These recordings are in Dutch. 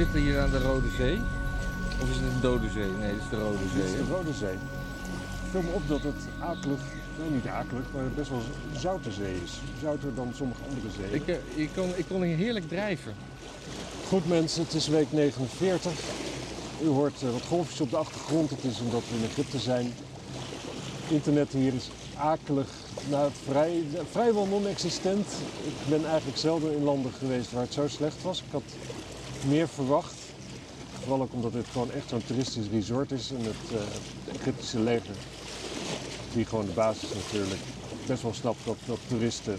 zitten hier aan de Rode Zee. Of is het de Dode Zee? Nee, dit is de Rode Dit is Zee. de? Rode Zee. Ik viel me op dat het akelig, nee niet akelig, maar best wel zoute zee is. Zouter dan sommige andere zeeën. Ik, eh, ik, kon, ik kon hier heerlijk drijven. Goed mensen, het is week 49. U hoort eh, wat golfjes op de achtergrond. Het is omdat we in Egypte zijn. Internet hier is akelig. Nou, het vrij, vrijwel non-existent. Ik ben eigenlijk zelden in landen geweest waar het zo slecht was. Ik had meer verwacht. Vooral ook omdat dit gewoon echt zo'n toeristisch resort is. En het eh, Egyptische leger, die gewoon de basis natuurlijk, best wel snapt dat, dat toeristen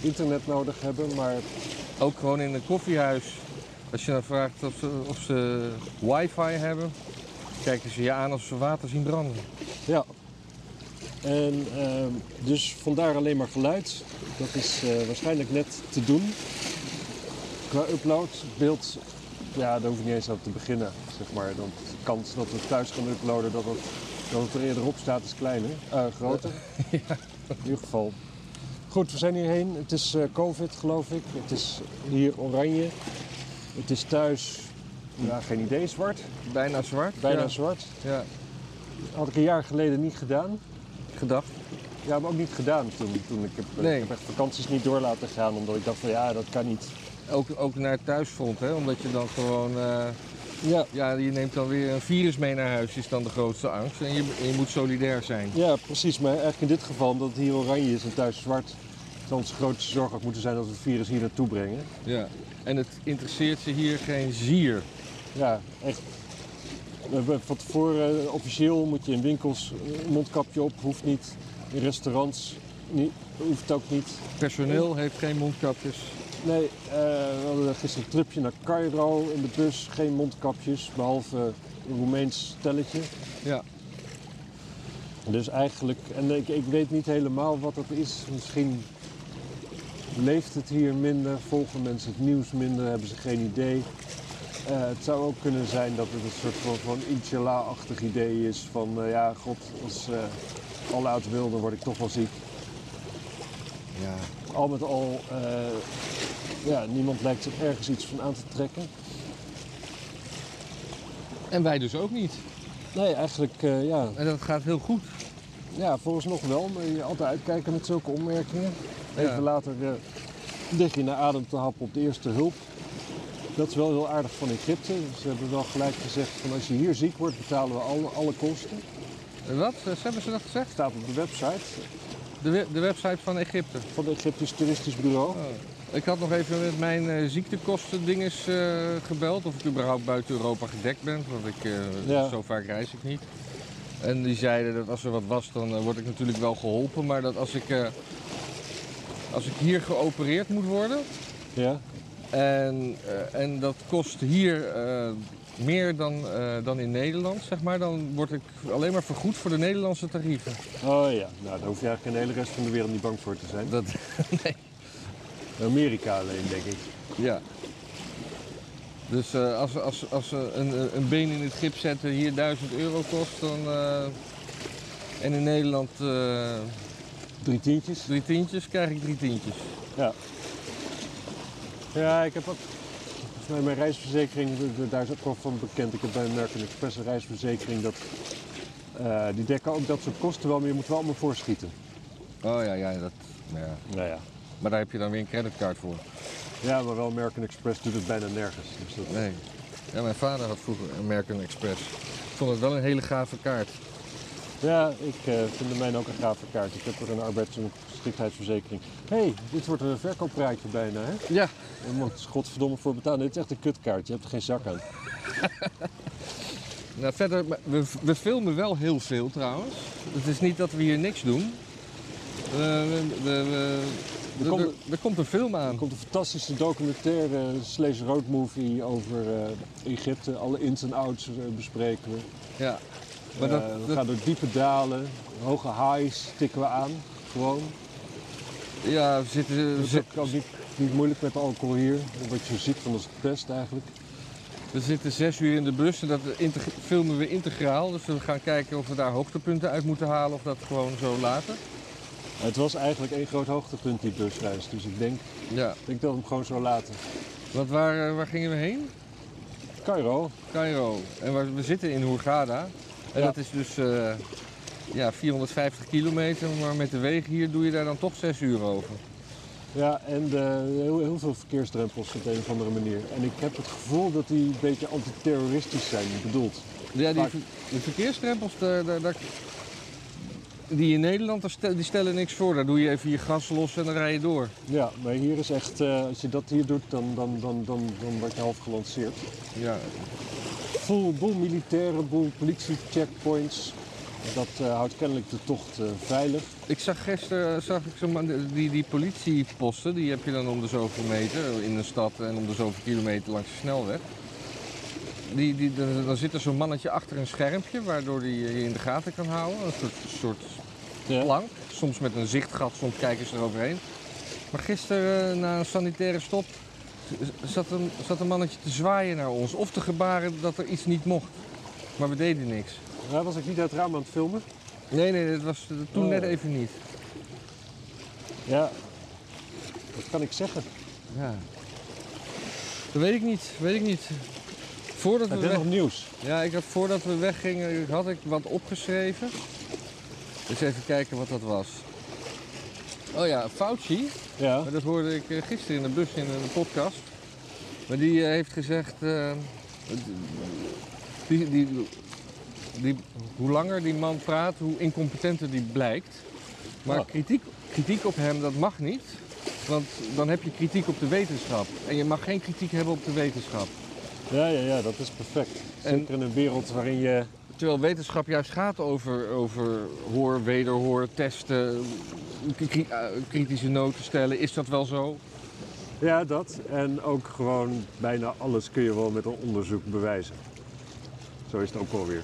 internet nodig hebben. Maar Ook gewoon in een koffiehuis. Als je dan vraagt of ze, of ze wifi hebben, kijken ze je aan als ze water zien branden. Ja. En ehm, dus vandaar alleen maar geluid. Dat is eh, waarschijnlijk net te doen. Qua upload, beeld, ja, daar hoef ik niet eens aan te beginnen. Zeg maar. Dan de kans dat we thuis gaan uploaden, dat het, dat het er eerder op staat, is kleiner, eh, groter. In ieder geval. Goed, we zijn hierheen. Het is eh, COVID, geloof ik. Het is hier oranje. Het is thuis, ja, geen idee, zwart. Bijna zwart. Bijna ja. zwart. Ja, Had ik een jaar geleden niet gedaan. gedacht. Ja, maar ook niet gedaan toen. toen ik, heb, Nee. ik heb echt vakanties niet door laten gaan, omdat ik dacht van ja, dat kan niet. Ook, ook naar het thuisfront, hè? omdat je dan gewoon... eh, Ja, ja, je neemt dan weer een virus mee naar huis, is dan de grootste angst. En je, en je moet solidair zijn. ja, precies. Maar eigenlijk in dit geval, omdat het hier oranje is en thuis zwart, zou onze grootste zorg ook moeten zijn dat we het virus hier naartoe brengen. Ja. En het interesseert ze hier geen zier. Ja, echt. Van tevoren, eh, officieel moet je in winkels mondkapje op, hoeft niet. In restaurants niet, hoeft ook niet. Personeel heeft geen mondkapjes. Nee, eh, we hadden gisteren een tripje naar Cairo in de bus, geen mondkapjes, behalve een Roemeens stelletje. Ja. Dus eigenlijk, en ik, ik weet niet helemaal wat dat is. Misschien leeft het hier minder, volgen mensen het nieuws minder, hebben ze geen idee. Eh, het zou ook kunnen zijn dat het een soort van, van Inshallah-achtig idee is van, eh, ja, god, als eh Allah het wil, dan word ik toch wel ziek. Ja. Al met al, eh, ja, niemand lijkt zich ergens iets van aan te trekken. En wij dus ook niet. Nee, eigenlijk, eh, ja, En dat gaat heel goed. ja, volgens nog wel, maar je altijd uitkijken met zulke opmerkingen. Even Ja. later eh lig je naar adem te happen op de eerste hulp. Dat is wel heel aardig van Egypte. Ze hebben wel gelijk gezegd van als je hier ziek wordt, betalen we alle, alle kosten. En Wat? Eh, Hebben ze dat gezegd? Staat op de website De, we- de website van Egypte. van het Egyptisch Toeristisch Bureau. Oh. Ik had nog even met mijn eh, ziektekosten dinges eh, gebeld. Of ik überhaupt buiten Europa gedekt ben. Want ik, eh, Ja. zo vaak reis ik niet. En die zeiden dat als er wat was, dan word ik natuurlijk wel geholpen. Maar dat als ik, als ik hier geopereerd moet worden. Ja. En, en dat kost hier meer dan, eh, dan in Nederland, zeg maar. Dan word ik alleen maar vergoed voor de Nederlandse tarieven. Oh ja, nou daar hoef je eigenlijk in de hele rest van de wereld niet bang voor te zijn. Dat, Amerika alleen, denk ik. Ja. Dus eh, als, als, als eh, een, een been in het gips zetten hier 1000 euro kost, dan. eh, en in Nederland eh, Drie tientjes. drie tientjes, krijg ik drie tientjes. Ja. Ja, ik heb ook. Mijn reisverzekering, daar is ook wel van bekend. Ik heb bij American Express een reisverzekering. Dat, eh, die dekken ook dat soort kosten wel, maar je moet wel allemaal voorschieten. Oh ja, ja, dat. ja. Nou ja. Maar daar heb je dan weer een creditcard voor. Ja, maar wel American Express doet het bijna nergens. Dus dat, Nee. Ja, mijn vader had vroeger American Express. Ik vond het wel een hele gave kaart. Ja, ik eh, vind de mijne ook een gave kaart. Ik heb er een arbeids- en geschiktheidsverzekering. Hé, hey, dit wordt een verkooppraatje bijna, hè? Ja. Je moet er godverdomme voor betalen. Dit is echt een kutkaart. Je hebt er geen zak aan. Nou, verder, we, we filmen wel heel veel trouwens. Het is niet dat we hier niks doen. Eh, we, we, we- Er komt- er- er komt een film aan. Er komt een fantastische documentaire slash roadmovie over eh, Egypte. Alle ins en outs bespreken we. Ja. Maar Eh, dat, we gaan door diepe dalen, hoge highs tikken we aan. Gewoon. ja, we zitten, we, Dat is ook, ook niet, niet moeilijk met alcohol hier. Word je zo ziek van als het pest eigenlijk. we zitten zes uur in de bus en dat filmen we integraal. Dus we gaan kijken of we daar hoogtepunten uit moeten halen of dat gewoon zo laten. Het was eigenlijk één groot hoogtepunt die busreis. Dus ik denk, Ja. denk dat we hem gewoon zo laten. Want waar, eh, waar gingen we heen? Cairo. Cairo. En we, we zitten in Hurghada. En Ja. dat is dus eh, ja, 450 kilometer, maar met de wegen hier doe je daar dan toch 6 uur over. Ja, en de, heel, heel veel verkeersdrempels op een of andere manier. En ik heb het gevoel dat die een beetje antiterroristisch zijn bedoeld. Ja, die, de verkeersdrempels, daar, daar, daar- die in Nederland, die stellen niks voor. Daar doe je even je gas los en dan rij je door. Ja, maar hier is echt, eh, als je dat hier doet, dan, dan, dan, dan, dan word je half gelanceerd. Ja, Vol boel militairen, boel politie-checkpoints. Dat eh, houdt kennelijk de tocht eh, veilig. Ik zag gisteren zag ik man- die, die politieposten, die heb je dan om de zoveel meter in een stad en om de zoveel kilometer langs de snelweg. Die, die, dan, zit er zo'n mannetje achter een schermpje waardoor hij je in de gaten kan houden. Een soort, soort Ja. plank, soms met een zichtgat, soms kijken ze eroverheen. Maar gisteren eh, na een sanitaire stop zat een, zat een mannetje te zwaaien naar ons of te gebaren dat er iets niet mocht. Maar we deden niks. Ja, was ik niet uit het raam aan het filmen? Nee, nee, dat was toen Oh. net even niet. Ja. Wat kan ik zeggen? Ja. Dat weet ik niet, weet ik niet. Voordat we weg... nog nieuws? Ja, ik had, voordat we weggingen had ik wat opgeschreven. Dus even kijken wat dat was. Oh ja, Fauci, Ja. maar dat hoorde ik eh, gisteren in de bus in een podcast. Maar die eh, heeft gezegd, eh, die, die, die, hoe langer die man praat, hoe incompetenter die blijkt. Maar Oh. kritiek, kritiek op hem, dat mag niet. Want dan heb je kritiek op de wetenschap. En je mag geen kritiek hebben op de wetenschap. Ja, ja, ja, dat is perfect. En- Zeker in een wereld waarin je... Terwijl wetenschap juist gaat over, over hoor, wederhoor, testen, eh, kritische noten stellen. Is dat wel zo? Ja, dat. En ook gewoon bijna alles kun je wel met een onderzoek bewijzen. Zo is het ook wel weer.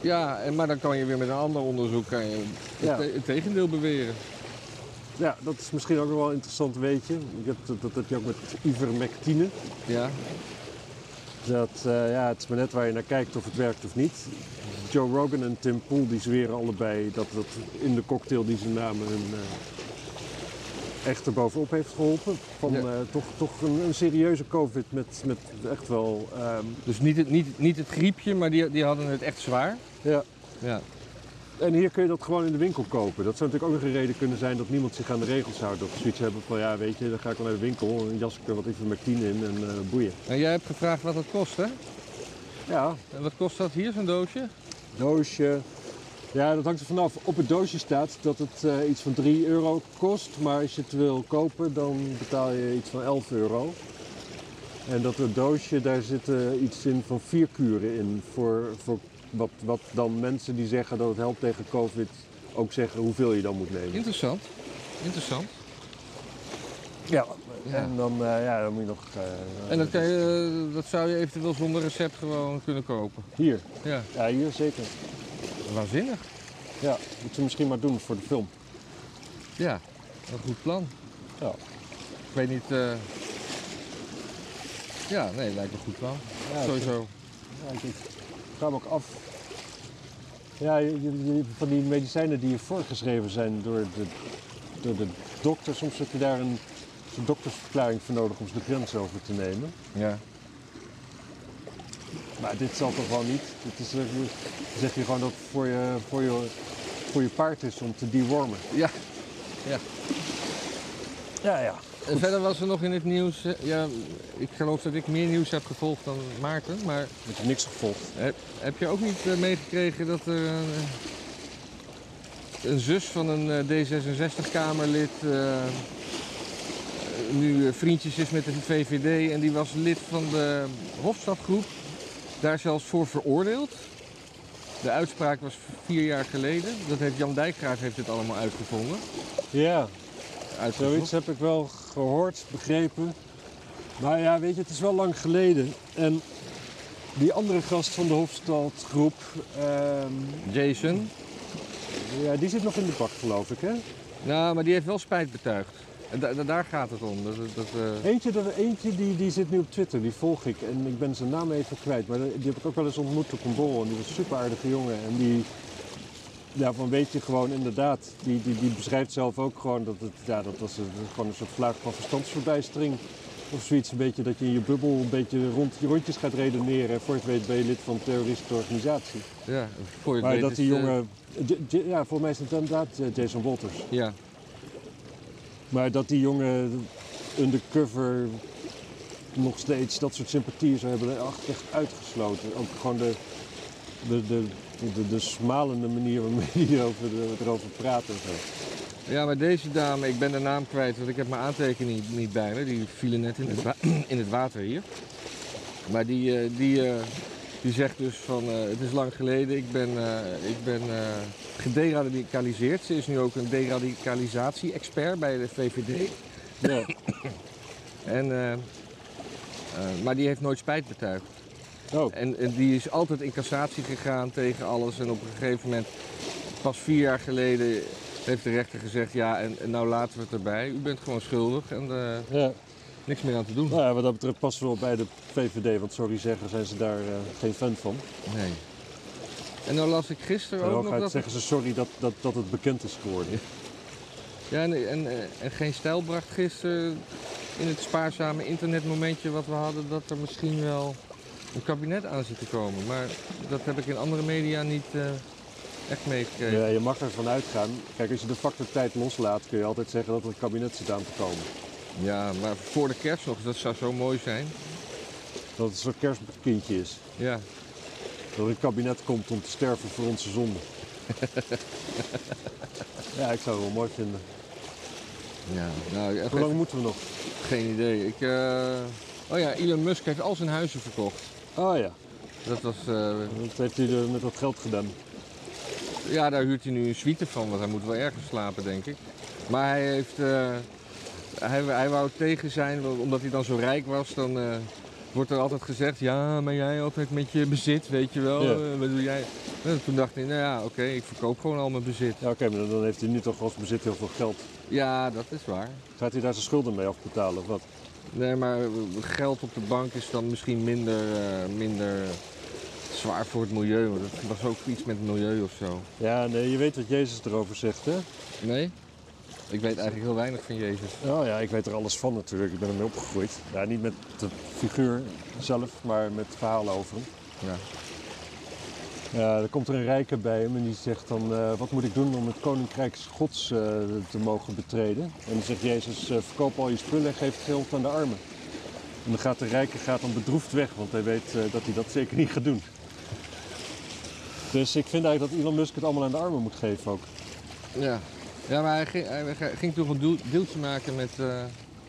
Ja, en, maar dan kan je weer met een ander onderzoek kan je het, Ja. te- het tegendeel beweren. Ja, dat is misschien ook wel een interessant weetje. Ik heb, dat, dat heb je ook met ivermectine. Ja, Dat, eh, ja, het is maar net waar je naar kijkt of het werkt of niet. Joe Rogan en Tim Pool die zweren allebei dat dat in de cocktail die ze namen hun eh, echt erbovenop heeft geholpen. Van Ja. eh, toch, toch een, een serieuze covid met, met echt wel... ehm, dus niet het, niet, niet het griepje, maar die, die hadden het echt zwaar. ja. Ja. En hier kun je dat gewoon in de winkel kopen. Dat zou natuurlijk ook nog een reden kunnen zijn dat niemand zich aan de regels houdt. Ze zoiets hebben van ja, weet je, dan ga ik wel naar de winkel, een jas er wat ivermectine in en eh, boeien. En jij hebt gevraagd wat dat kost, hè? Ja, En wat kost dat hier, zo'n doosje? doosje. Ja, dat hangt er vanaf. Op het doosje staat dat het eh, iets van 3 euro kost. Maar als je het wil kopen, dan betaal je iets van 11 euro. En dat het doosje, daar zitten iets in van vier kuren in. Voor, voor wat, wat dan mensen die zeggen dat het helpt tegen covid ook zeggen hoeveel je dan moet nemen. Interessant. Interessant. Ja. Ja. En dan, eh, ja, dan moet je nog... eh, En dat, kan je, eh, dat zou je eventueel zonder recept gewoon kunnen kopen. Hier. Ja, Ja, hier zeker. waanzinnig. Ja, moeten we misschien maar doen voor de film. Ja, een goed plan. Ja. Ik weet niet. eh, Ja, nee, lijkt me een goed plan. Ja, Sowieso. Ja, ik me ook af. Ja, van die medicijnen die je voorgeschreven zijn door de, door de dokter, soms heb je daar een, een doktersverklaring voor nodig om ze de grens over te nemen. Ja. Maar dit zal toch wel niet? Dit is, eh, dan zeg je gewoon dat het voor je, voor, je, voor je paard is om te dewormen. ja. Ja, ja. En verder was er nog in het nieuws. eh, Ja, ik geloof dat ik meer nieuws heb gevolgd dan Maarten. Maar Ik heb niks gevolgd. heb, heb je ook niet eh, meegekregen dat er een, eh, een zus van een eh, D66-Kamerlid nu eh, vriendjes is met de VVD en die was lid van de Hofstadgroep. Daar zelfs voor veroordeeld. De uitspraak was vier jaar geleden. Dat heeft Jan Dijkgraaf heeft dit allemaal uitgevonden. Ja, Uitgezocht. Zoiets heb ik wel gehoord, begrepen. Maar ja, weet je, het is wel lang geleden. En die andere gast van de Hofstadgroep, ehm, Jason. ja, die zit nog in de bak, geloof ik, hè? Nou, maar die heeft wel spijt betuigd. En da- da- daar gaat het om. Dat, dat, eh, Eentje, dat, eentje die, die zit nu op Twitter, die volg ik. En ik ben zijn naam even kwijt, maar die heb ik ook wel eens ontmoet op een borrel. En die was een super aardige jongen. En die, ja, van weet je gewoon inderdaad, die, die, die beschrijft zelf ook gewoon dat het, ja, dat was een, gewoon een soort vlaag van verstandsverbijstering Of zoiets, een beetje dat je in je bubbel een beetje rond je rondjes gaat redeneren. En voor je het weet ben je lid van een terroristische organisatie. Ja, voor je Maar weet dat die eh, jongen, ja, volgens mij is het inderdaad eh, Jason Walters. ja, Maar dat die jongen undercover nog steeds dat soort sympathieën zou hebben, echt, echt uitgesloten. Ook gewoon de, de, de, de, de smalende manier waarmee hij erover, erover praat en zo. Ja, maar deze dame, ik ben de naam kwijt, want ik heb mijn aantekening niet, bij me. Die vielen net in het, wa- in het water hier. Maar die, eh, die, eh, die zegt dus van, eh, het is lang geleden, ik ben, eh, ik ben eh, gederadicaliseerd. Ze is nu ook een deradicalisatie-expert bij de VVD. Ja, En, eh, eh, maar die heeft nooit spijt betuigd. Oh, En, en die is altijd in cassatie gegaan tegen alles. En op een gegeven moment, pas vier jaar geleden, heeft de rechter gezegd: ja, en, en nou laten we het erbij. U bent gewoon schuldig en eh, ja. niks meer aan te doen. Nou ja, wat dat betreft passen we wel bij de VVD, want sorry zeggen zijn ze daar eh, geen fan van. Nee. En nou las ik gisteren En ook nog dat. zeggen ze sorry dat, dat, dat het bekend is geworden. Ja, en, en, eh, en geen stijl bracht gisteren in het spaarzame internetmomentje wat we hadden, dat er misschien wel een kabinet aan zit te komen. Maar dat heb ik in andere media niet eh, echt meegekregen. Ja, je mag ervan uitgaan. Kijk, als je de factor tijd loslaat, kun je altijd zeggen dat er een kabinet zit aan te komen. Ja, maar voor de kerst nog, dat zou zo mooi zijn. Dat het een soort kerstkindje is. Ja, Dat er een kabinet komt om te sterven voor onze zonde. ja, ik zou het wel mooi vinden. ja. Nou, echt Hoe lang moeten we nog? geen idee. Ik, eh, Oh ja, Elon Musk heeft al zijn huizen verkocht. Oh ja, Dat was, eh, wat heeft hij er met dat geld gedaan? ja, daar huurt hij nu een suite van, want hij moet wel ergens slapen, denk ik. Maar hij heeft, eh, hij, hij wou tegen zijn, omdat hij dan zo rijk was, dan eh, wordt er altijd gezegd, ja, maar jij altijd met je bezit, weet je wel. Ja. eh, wat doe jij? En toen dacht hij, nou ja, oké, ik verkoop gewoon al mijn bezit. Ja, oké, maar dan heeft hij nu toch als bezit heel veel geld. Ja, dat is waar. Gaat hij daar zijn schulden mee afbetalen of wat? Nee, maar geld op de bank is dan misschien minder, eh, minder zwaar voor het milieu. Het was ook iets met het milieu of zo. Ja, nee, je weet wat Jezus erover zegt, hè? Nee? Ik weet eigenlijk heel weinig van Jezus. Oh ja, ik weet er alles van natuurlijk. Ik ben ermee opgegroeid. Ja, niet met de figuur zelf, maar met verhalen over hem. Ja. Ja, er komt er een rijke bij hem en die zegt dan, eh, wat moet ik doen om het koninkrijk gods eh, te mogen betreden? En dan zegt Jezus, eh, verkoop al je spullen en geef het geld aan de armen. En dan gaat de rijke gaat dan bedroefd weg, want hij weet dat hij dat zeker niet gaat doen. Dus ik vind eigenlijk dat Elon Musk het allemaal aan de armen moet geven ook. Ja, ja maar hij ging, hij ging toen een deeltje maken met,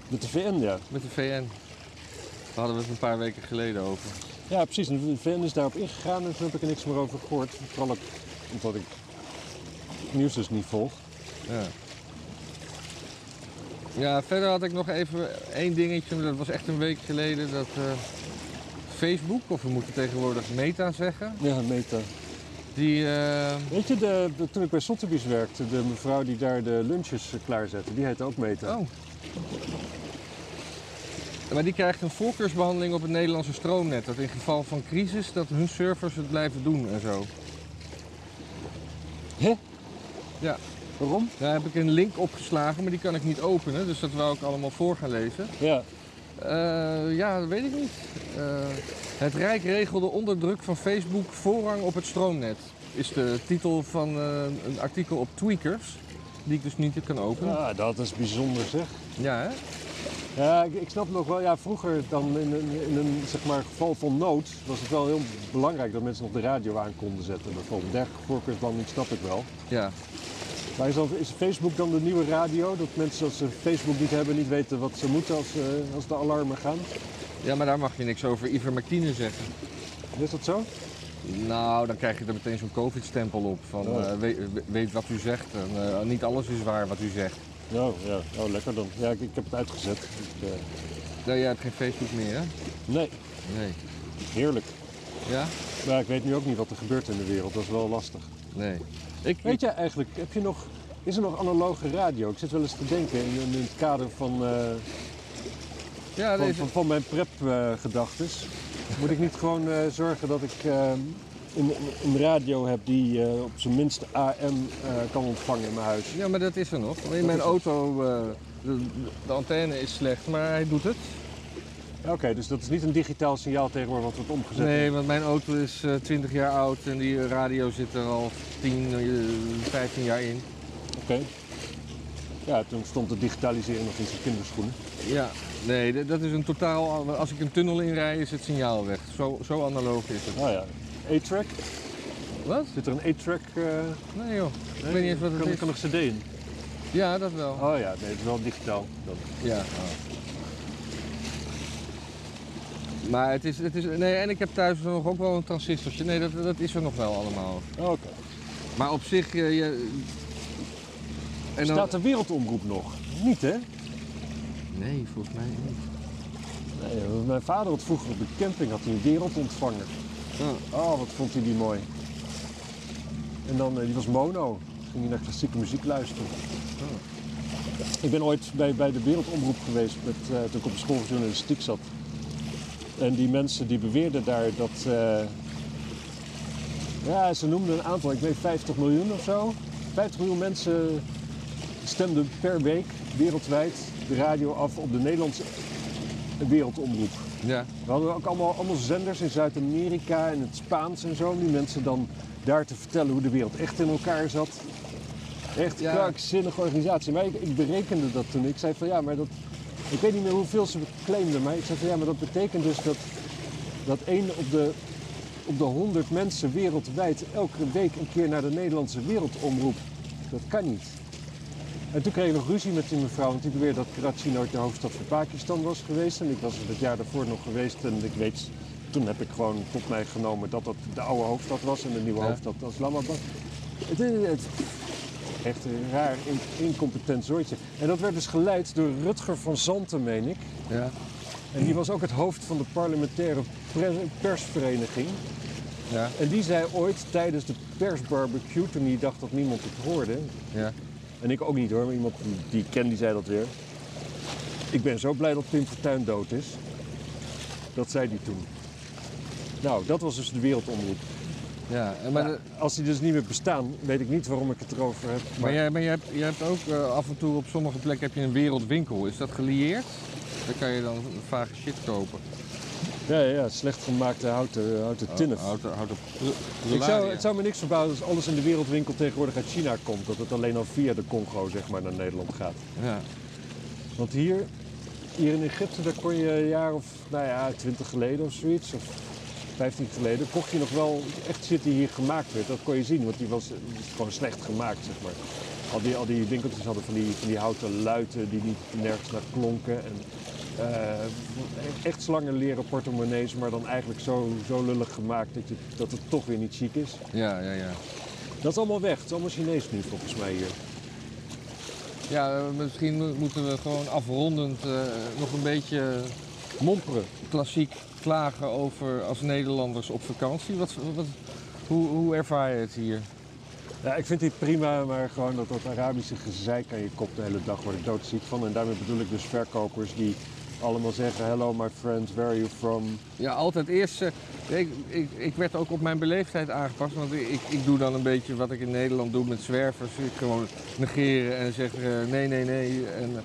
Met de VN, ja. met de VN. Daar hadden we het een paar weken geleden over. Ja, precies. De VN is daarop ingegaan en toen heb ik er niks meer over gehoord. Vooral ook omdat ik het nieuws dus niet volg. Ja. Ja, verder had ik nog even één dingetje. maar Dat was echt een week geleden. Dat eh, Facebook, of we moeten tegenwoordig Meta zeggen. Ja, Meta. Die, eh, Weet je, de, de- toen ik bij Sotheby's werkte, de mevrouw die daar de lunches eh, klaarzette, die heette ook Meta. Oh. Maar die krijgt een voorkeursbehandeling op het Nederlandse stroomnet. Dat in geval van crisis dat hun servers het blijven doen en zo. Hè? Ja. Waarom? Daar heb ik een link opgeslagen, maar die kan ik niet openen. Dus dat wou ik allemaal voor gaan lezen. Ja. Eh, ja, dat weet ik niet. Eh, het Rijk regelde onder druk van Facebook voorrang op het stroomnet. Is de titel van eh, een artikel op Tweakers. Die ik dus niet kan openen. ja, dat is bijzonder zeg. Ja, hè? Ja, ik, ik snap nog wel, ja, vroeger dan in een, in een zeg maar, geval van nood was het wel heel belangrijk dat mensen nog de radio aan konden zetten. Bijvoorbeeld dergelijke voorkeursbehandeling snap ik wel. Ja. Maar is, dan, is Facebook dan de nieuwe radio? Dat mensen als ze Facebook niet hebben niet weten wat ze moeten als, eh, als de alarmen gaan? ja, maar daar mag je niks over Ivermectine zeggen. Is dat zo? Nou, dan krijg je er meteen zo'n COVID-stempel op. Van Oh. eh, weet, weet wat u zegt. En, eh, niet alles is waar wat u zegt. Ja, ja. Oh, lekker dan. Ja, ik, ik heb het uitgezet. Eh, Nee, jij hebt geen Facebook meer, hè? nee, Nee. heerlijk. Ja? Maar ik weet nu ook niet wat er gebeurt in de wereld. Dat is wel lastig. Nee. Ik, Weet jij eigenlijk, heb je nog, is er nog analoge radio? Ik zit wel eens te denken in, in het kader van, eh, ja, van, deze, van, van mijn prep-gedachtes. Moet ik niet gewoon eh, zorgen dat ik eh, een, een radio heb die eh, op zijn minst AM eh, kan ontvangen in mijn huis? ja, maar dat is er nog. In mijn auto, eh, de, de antenne is slecht, maar hij doet het. Oké, dus dat is niet een digitaal signaal tegenwoordig wat wordt omgezet. Nee, want mijn auto is eh 20 jaar oud en die radio zit er al 10, eh, 15 jaar in. Oké. Ja, toen stond de digitalisering nog in zijn kinderschoenen. Ja, nee, dat is een totaal. Als ik een tunnel inrijd, is het signaal weg. Zo, zo analoog is het. Oh ja. A-track? Wat? Zit er een A-track? eh, Nee joh, ik weet niet eens wat het kan, is. kan nog cd in? Ja, dat wel. Oh ja, nee, het is wel digitaal. Dan. Ja. Maar het is, het is. Nee, en ik heb thuis nog ook wel een transistortje. Nee, dat, dat is er nog wel allemaal. Oh, Oké. Maar op zich. eh, je, en dan- Staat de wereldomroep nog? Niet hè? Nee, volgens mij niet. Nee, mijn vader had vroeger op de camping had hij een wereldontvanger. Oh, wat vond hij die mooi. En dan, eh, die was mono. Ging hij naar klassieke muziek luisteren. Ik ben ooit bij, bij de Wereldomroep geweest met, eh, toen ik op de school voor journalistiek zat. En die mensen die beweerden daar dat... eh, ja, ze noemden een aantal, ik weet 50 miljoen of zo. 50 miljoen mensen stemden per week wereldwijd de radio af op de Nederlandse wereldomroep. Ja. We hadden ook allemaal, allemaal zenders in Zuid-Amerika en het Spaans en zo. Om die mensen dan daar te vertellen hoe de wereld echt in elkaar zat. Echt Ja. krankzinnige organisatie. Maar ik, ik berekende dat toen. Ik zei van ja, maar dat... Ik weet niet meer hoeveel ze claimden, maar ik zei van ja, maar dat betekent dus dat, dat één op de, op de 100 mensen wereldwijd elke week een keer naar de Nederlandse wereldomroep. Dat kan niet. En toen kreeg ik nog ruzie met die mevrouw, want die beweerde dat Karachi nooit de hoofdstad van Pakistan was geweest. En ik was er het jaar daarvoor nog geweest en ik weet, toen heb ik gewoon tot mij genomen dat dat de oude hoofdstad was en de nieuwe Ja. hoofdstad Islamabad. Het, is- het, echt een raar, in- incompetent soortje. En dat werd dus geleid door Rutger van Zanten, meen ik. Ja. En die was ook het hoofd van de parlementaire persvereniging. Ja. En die zei ooit tijdens de persbarbecue, toen hij dacht dat niemand het hoorde, Ja. En ik ook niet hoor, maar iemand die, ik ken die zei dat weer. Ik ben zo blij dat Pim Fortuyn dood is. Dat zei hij toen. Nou, dat was dus de wereldomroep. Ja. Maar, Ja, als die dus niet meer bestaan, weet ik niet waarom ik het erover heb. maar, jij, maar jij, hebt, jij hebt ook eh, af en toe op sommige plekken heb je een wereldwinkel. Is dat gelieerd? Daar kan je dan vage shit kopen. Ja, ja, ja, slecht gemaakte houten, houten tinnen. Houd op. ik zou, het zou me niks verbazen als alles in de wereldwinkel tegenwoordig uit China komt. Dat het alleen al via de Congo zeg maar, naar Nederland gaat. Ja. Want hier, hier in Egypte, daar kon je een jaar of nou ja, twintig geleden of zoiets, of 15 geleden, kocht je nog wel echt shit die hier gemaakt werd. Dat kon je zien, want die was, gewoon slecht gemaakt, zeg maar. Al die, al die winkeltjes hadden van die, van die houten luiten die niet nergens naar klonken. En, echt slangen leren portemonnees, maar dan eigenlijk zo, zo lullig gemaakt dat, je, dat het toch weer niet chic is. Ja, ja, ja. Dat is allemaal weg. Het is allemaal Chinees nu volgens mij hier. Ja, eh, misschien mo- moeten we gewoon afrondend eh, nog een beetje Momperen. klassiek klagen over als Nederlanders op vakantie. Wat, wat, hoe, hoe ervaar je het hier? Ja, ik vind dit prima, maar gewoon dat, dat Arabische gezeik aan je kop de hele dag word ik doodziek van. En daarmee bedoel ik dus verkopers die allemaal zeggen, hello my friends, where are you from? Ja, altijd eerst. eh, ik, ik, ik werd ook op mijn beleefdheid aangepast. Want ik, ik doe dan een beetje wat ik in Nederland doe met zwervers. Ik gewoon negeren en zeggen eh, nee, nee, nee. En eh,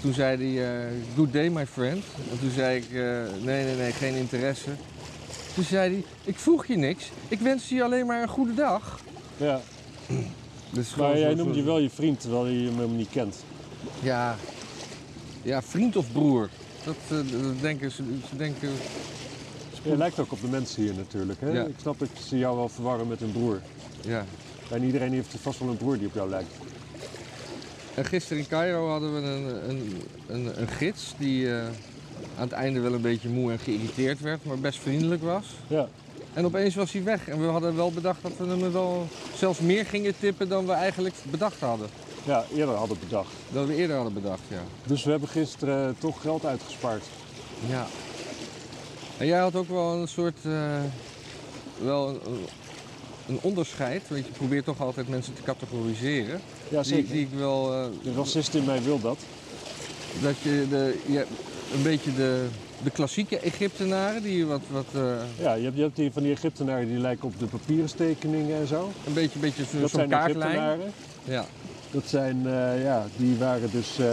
toen zei hij, eh, good day my friend. En toen zei ik, nee, nee, nee, geen interesse. Toen zei hij, ik vroeg je niks. Ik wens je alleen maar een goede dag. Ja, Dus maar jij noemt je wel je vriend, terwijl je hem helemaal niet kent. Ja, ja vriend of broer. Dat, eh, dat denken ze, ze denken... Je lijkt ook op de mensen hier natuurlijk. Hè? Ja. Ik snap dat ze jou wel verwarren met een broer. Ja. En iedereen heeft vast wel een broer die op jou lijkt. En gisteren in Cairo hadden we een, een, een, een gids die eh, aan het einde wel een beetje moe en geïrriteerd werd, maar best vriendelijk was. Ja, En opeens was hij weg en we hadden wel bedacht dat we hem wel zelfs meer gingen tippen dan we eigenlijk bedacht hadden. ja eerder hadden bedacht. Dat we eerder hadden bedacht, ja. Dus we hebben gisteren eh, toch geld uitgespaard. Ja. En jij had ook wel een soort, eh, wel een, een onderscheid, want je probeert toch altijd mensen te categoriseren. Ja, zeker. die ik wel, eh, De racist in mij wil dat. dat je de, je, een beetje de, de klassieke Egyptenaren, die wat, wat eh, Ja, je hebt, je hebt die van die Egyptenaren die lijken op de papieren tekeningen en zo. een beetje, een beetje zo- Dat zo'n zijn kaartlijn. Egyptenaren. Ja. Dat zijn, eh, ja, die waren dus. eh,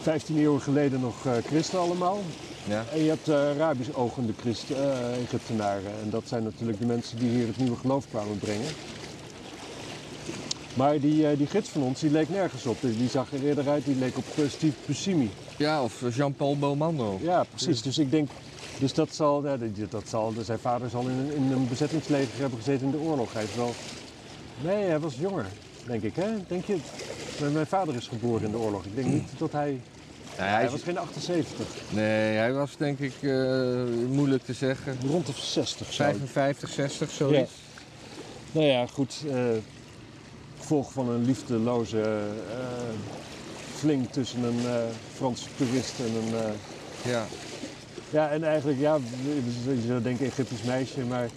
15 eeuwen geleden nog christen allemaal. Ja. En je hebt uh, Arabisch ogende Christen, uh, Egyptenaren. En dat zijn natuurlijk de mensen die hier het nieuwe geloof kwamen brengen. Maar die, uh, die gids van ons, die leek nergens op. Die zag er eerder uit, die leek op Steve Buscemi. Ja, of Jean-Paul Belmondo. Ja, precies. Dus ik denk, dus dat zal, ja, dat zal zijn vader zal in, in een bezettingsleger hebben gezeten in de oorlog. Hij is wel, nee, hij was jonger, denk ik. Hè? Denk je, mijn vader is geboren in de oorlog. Ik denk niet dat hij hij was geen 78. Nee, hij was denk ik uh, moeilijk te zeggen. Rond de 60. 55, 60, zoiets. Ja. Nou ja, goed. Uh, gevolg van een liefdeloze uh, tussen een Franse toerist en een. ja. Ja, en eigenlijk, ja, je zou denken Egyptisch meisje, maar.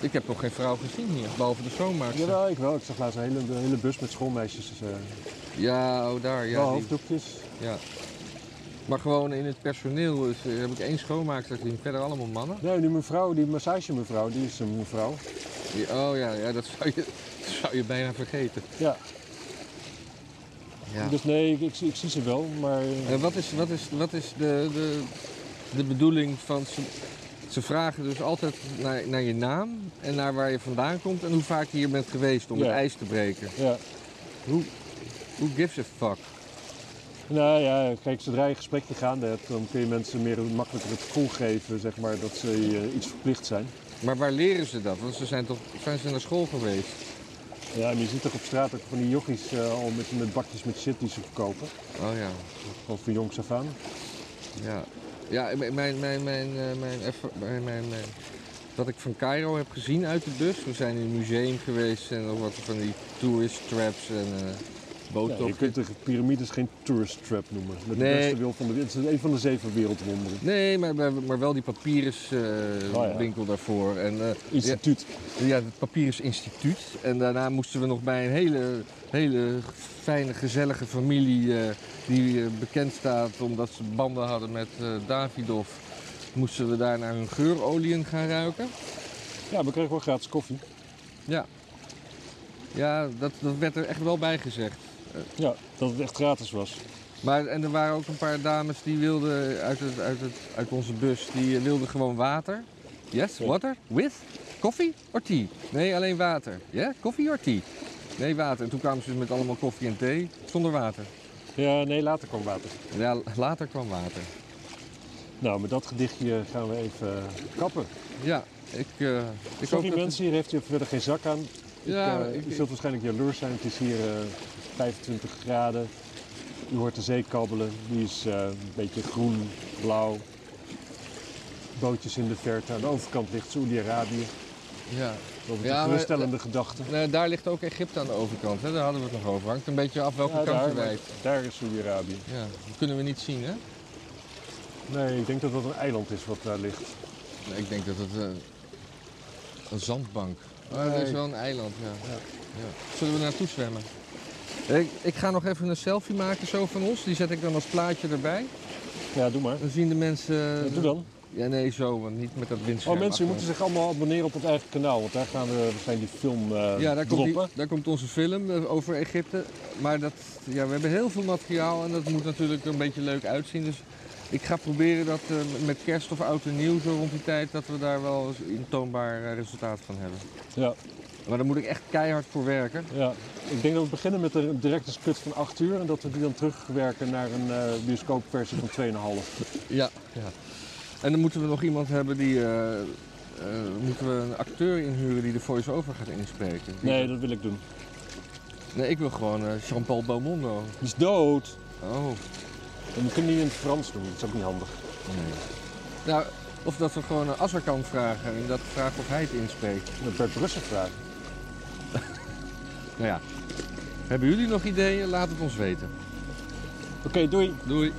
Ik heb nog geen vrouw gezien hier, behalve de schoonmaakster. Jawel, ik wel. Ik zag laatst een hele, een hele bus met schoolmeisjes. Ja, oh daar, ja. Wel hoofddoekjes. Ja. Maar gewoon in het personeel eh, heb ik één schoonmaakster gezien, verder allemaal mannen. Nee, die mevrouw, die massage mevrouw, die is een mevrouw. Die, oh ja, ja dat, zou je, dat zou je bijna vergeten. Ja. Ja. Dus nee, ik, ik, ik, zie ze wel, maar... En wat is, wat is, wat is de, de, de bedoeling van... Ze, ze vragen dus altijd naar, naar je naam en naar waar je vandaan komt en hoe vaak je hier bent geweest om Ja. het ijs te breken. Ja. Hoe, hoe gives a fuck? Nou ja, kijk, zodra je een gesprekje gaande hebt, dan kun je mensen meer makkelijker het gevoel geven, zeg maar, dat ze uh, iets verplicht zijn. Maar waar leren ze dat? Want ze zijn toch zijn ze naar school geweest? Ja, en je ziet toch op straat ook van die jochies eh, al met, met bakjes met shit die ze verkopen. Oh ja. Gewoon van jongs af aan. Ja, ja mijn, mijn, mijn, mijn, eh, mijn, wat ik van Cairo heb gezien uit de bus. We zijn in een museum geweest en ook wat van die tourist traps en... Eh, ja, je kunt de piramides geen tourist trap noemen. Met Nee. de beste wil van de Het is een van de zeven wereldwonderen. Nee, maar, maar, maar wel die papyrus uh, Oh daarvoor. En, uh, Instituut. Ja, het Papyrus Instituut. En daarna moesten we nog bij een hele, hele fijne, gezellige familie... Uh, die bekend staat omdat ze banden hadden met Davidoff... moesten we daar naar hun geurolieën gaan ruiken. Ja, we kregen wel gratis koffie. Ja. Ja, dat, dat werd er echt wel bij gezegd. Ja, dat het echt gratis was. Maar, en er waren ook een paar dames die wilden uit, het, uit, het, uit onze bus, die wilden gewoon water. Yes, water? With? Coffee or tea? Nee, alleen water. Ja, yeah? coffee or tea? Nee, water. En toen kwamen ze dus met allemaal koffie en thee zonder water. Ja, nee, later kwam water. Ja, later kwam water. Nou, met dat gedichtje gaan we even kappen. Ja, ik, uh, ik Sorry hoop dat- mensen, hier heeft u verder geen zak aan. Ja, ik, eh, ik- u zult waarschijnlijk jaloers zijn. Het is hier eh, 25 graden. U hoort de zee kabbelen. Die is eh, een beetje groen, blauw. Bootjes in de verte. Aan de overkant ligt Saoedi-Arabië. Ja. Dat is Ja, een geruststellende gedachte. Nee, daar ligt ook Egypte aan de overkant, hè? daar hadden we het nog over. Hangt een beetje af welke Ja, kant je wijkt. daar is Saoedi-Arabië. Ja, dat kunnen we niet zien, hè? Nee, ik denk dat dat een eiland is wat daar ligt. Nee, ik denk dat het eh, een zandbank. Maar Nee. het is wel een eiland, ja. ja. Zullen we naartoe zwemmen? Ik, ik ga nog even een selfie maken zo van ons. Die zet ik dan als plaatje erbij. Ja, doe maar. Dan zien de mensen... Ja, doe dan. Ja, nee, zo, want niet met dat windscherm. Oh, mensen, moeten zich allemaal abonneren op het eigen kanaal. Want daar gaan we waarschijnlijk die film eh Ja, daar komt, droppen. die- daar komt onze film eh, over Egypte. Maar dat, ja, we hebben heel veel materiaal en dat moet natuurlijk een beetje leuk uitzien. Dus ik ga proberen dat eh, met kerst of oud en nieuw, zo rond die tijd, dat we daar wel een toonbaar eh, resultaat van hebben. Ja, Maar daar moet ik echt keihard voor werken. ja. Ik denk dat we beginnen met een directe cut van 8 uur. En dat we die dan terugwerken naar een eh, bioscoopversie van 2,5. Ja. ja. En dan moeten we nog iemand hebben die. eh, eh, moeten we een acteur inhuren die de voice-over gaat inspreken? Die- Nee, dat wil ik doen. nee, ik wil gewoon Jean-Paul Belmondo. Die is dood. Oh. En we kunnen niet in het Frans doen. Dat is ook niet handig. Nee. Nou, of dat we gewoon een Azarkan vragen en dat vragen of hij het inspreekt. Dat Bert Brussel vragen. Nou ja. Hebben jullie nog ideeën? Laat het ons weten. Oké, doei. Doei.